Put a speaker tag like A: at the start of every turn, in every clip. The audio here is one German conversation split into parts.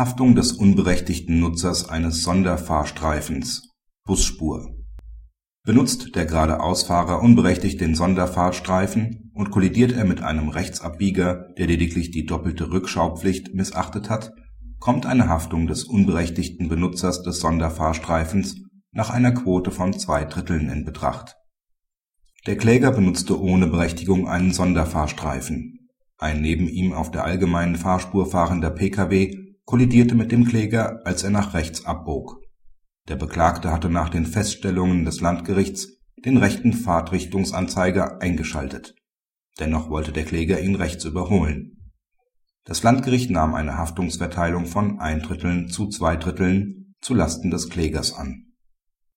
A: Haftung des unberechtigten Nutzers eines Sonderfahrstreifens (Busspur) Benutzt der Geradeausfahrer unberechtigt den Sonderfahrstreifen und kollidiert er mit einem Rechtsabbieger, der lediglich die doppelte Rückschaupflicht missachtet hat, kommt eine Haftung des unberechtigten Benutzers des Sonderfahrstreifens nach einer Quote von zwei Dritteln in Betracht. Der Kläger benutzte ohne Berechtigung einen Sonderfahrstreifen. Ein neben ihm auf der allgemeinen Fahrspur fahrender Pkw kollidierte mit dem Kläger, als er nach rechts abbog. Der Beklagte hatte nach den Feststellungen des Landgerichts den rechten Fahrtrichtungsanzeiger eingeschaltet. Dennoch wollte der Kläger ihn rechts überholen. Das Landgericht nahm eine Haftungsverteilung von ein Dritteln zu zwei Dritteln zu Lasten des Klägers an.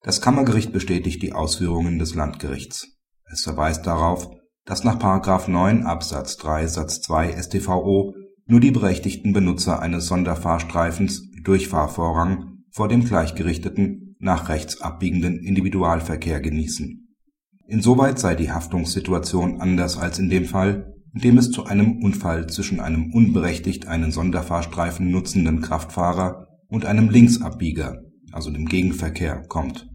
A: Das Kammergericht bestätigt die Ausführungen des Landgerichts. Es verweist darauf, dass nach § 9 Absatz 3 Satz 2 StVO nur die berechtigten Benutzer eines Sonderfahrstreifens Durchfahrvorrang vor dem gleichgerichteten, nach rechts abbiegenden Individualverkehr genießen. Insoweit sei die Haftungssituation anders als in dem Fall, in dem es zu einem Unfall zwischen einem unberechtigt einen Sonderfahrstreifen nutzenden Kraftfahrer und einem Linksabbieger, also dem Gegenverkehr, kommt.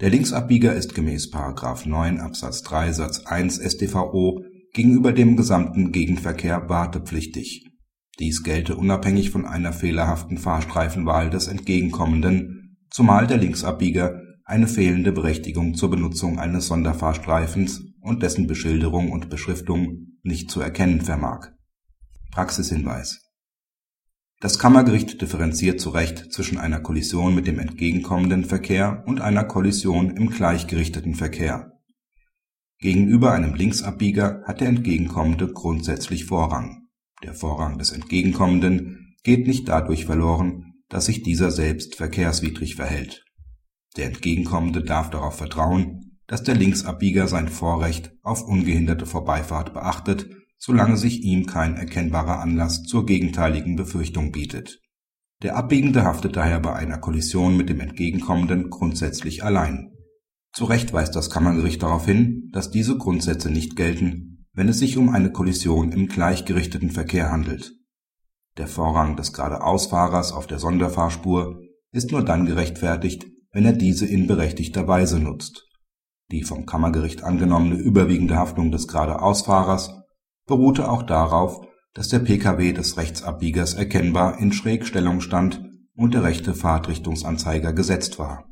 A: Der Linksabbieger ist gemäß § 9 Absatz 3 Satz 1 StVO gegenüber dem gesamten Gegenverkehr wartepflichtig. Dies gelte unabhängig von einer fehlerhaften Fahrstreifenwahl des Entgegenkommenden, zumal der Linksabbieger eine fehlende Berechtigung zur Benutzung eines Sonderfahrstreifens und dessen Beschilderung und Beschriftung nicht zu erkennen vermag. Praxishinweis Das Kammergericht differenziert zu Recht zwischen einer Kollision mit dem entgegenkommenden Verkehr und einer Kollision im gleichgerichteten Verkehr Gegenüber einem Linksabbieger hat der Entgegenkommende grundsätzlich Vorrang. Der Vorrang des Entgegenkommenden geht nicht dadurch verloren, dass sich dieser selbst verkehrswidrig verhält. Der Entgegenkommende darf darauf vertrauen, dass der Linksabbieger sein Vorrecht auf ungehinderte Vorbeifahrt beachtet, solange sich ihm kein erkennbarer Anlass zur gegenteiligen Befürchtung bietet. Der Abbiegende haftet daher bei einer Kollision mit dem Entgegenkommenden grundsätzlich allein zu Recht weist das Kammergericht darauf hin, dass diese Grundsätze nicht gelten, wenn es sich um eine Kollision im gleichgerichteten Verkehr handelt. Der Vorrang des Geradeausfahrers auf der Sonderfahrspur ist nur dann gerechtfertigt, wenn er diese in berechtigter Weise nutzt. Die vom Kammergericht angenommene überwiegende Haftung des Geradeausfahrers beruhte auch darauf, dass der Pkw des Rechtsabbiegers erkennbar in Schrägstellung stand und der rechte Fahrtrichtungsanzeiger gesetzt war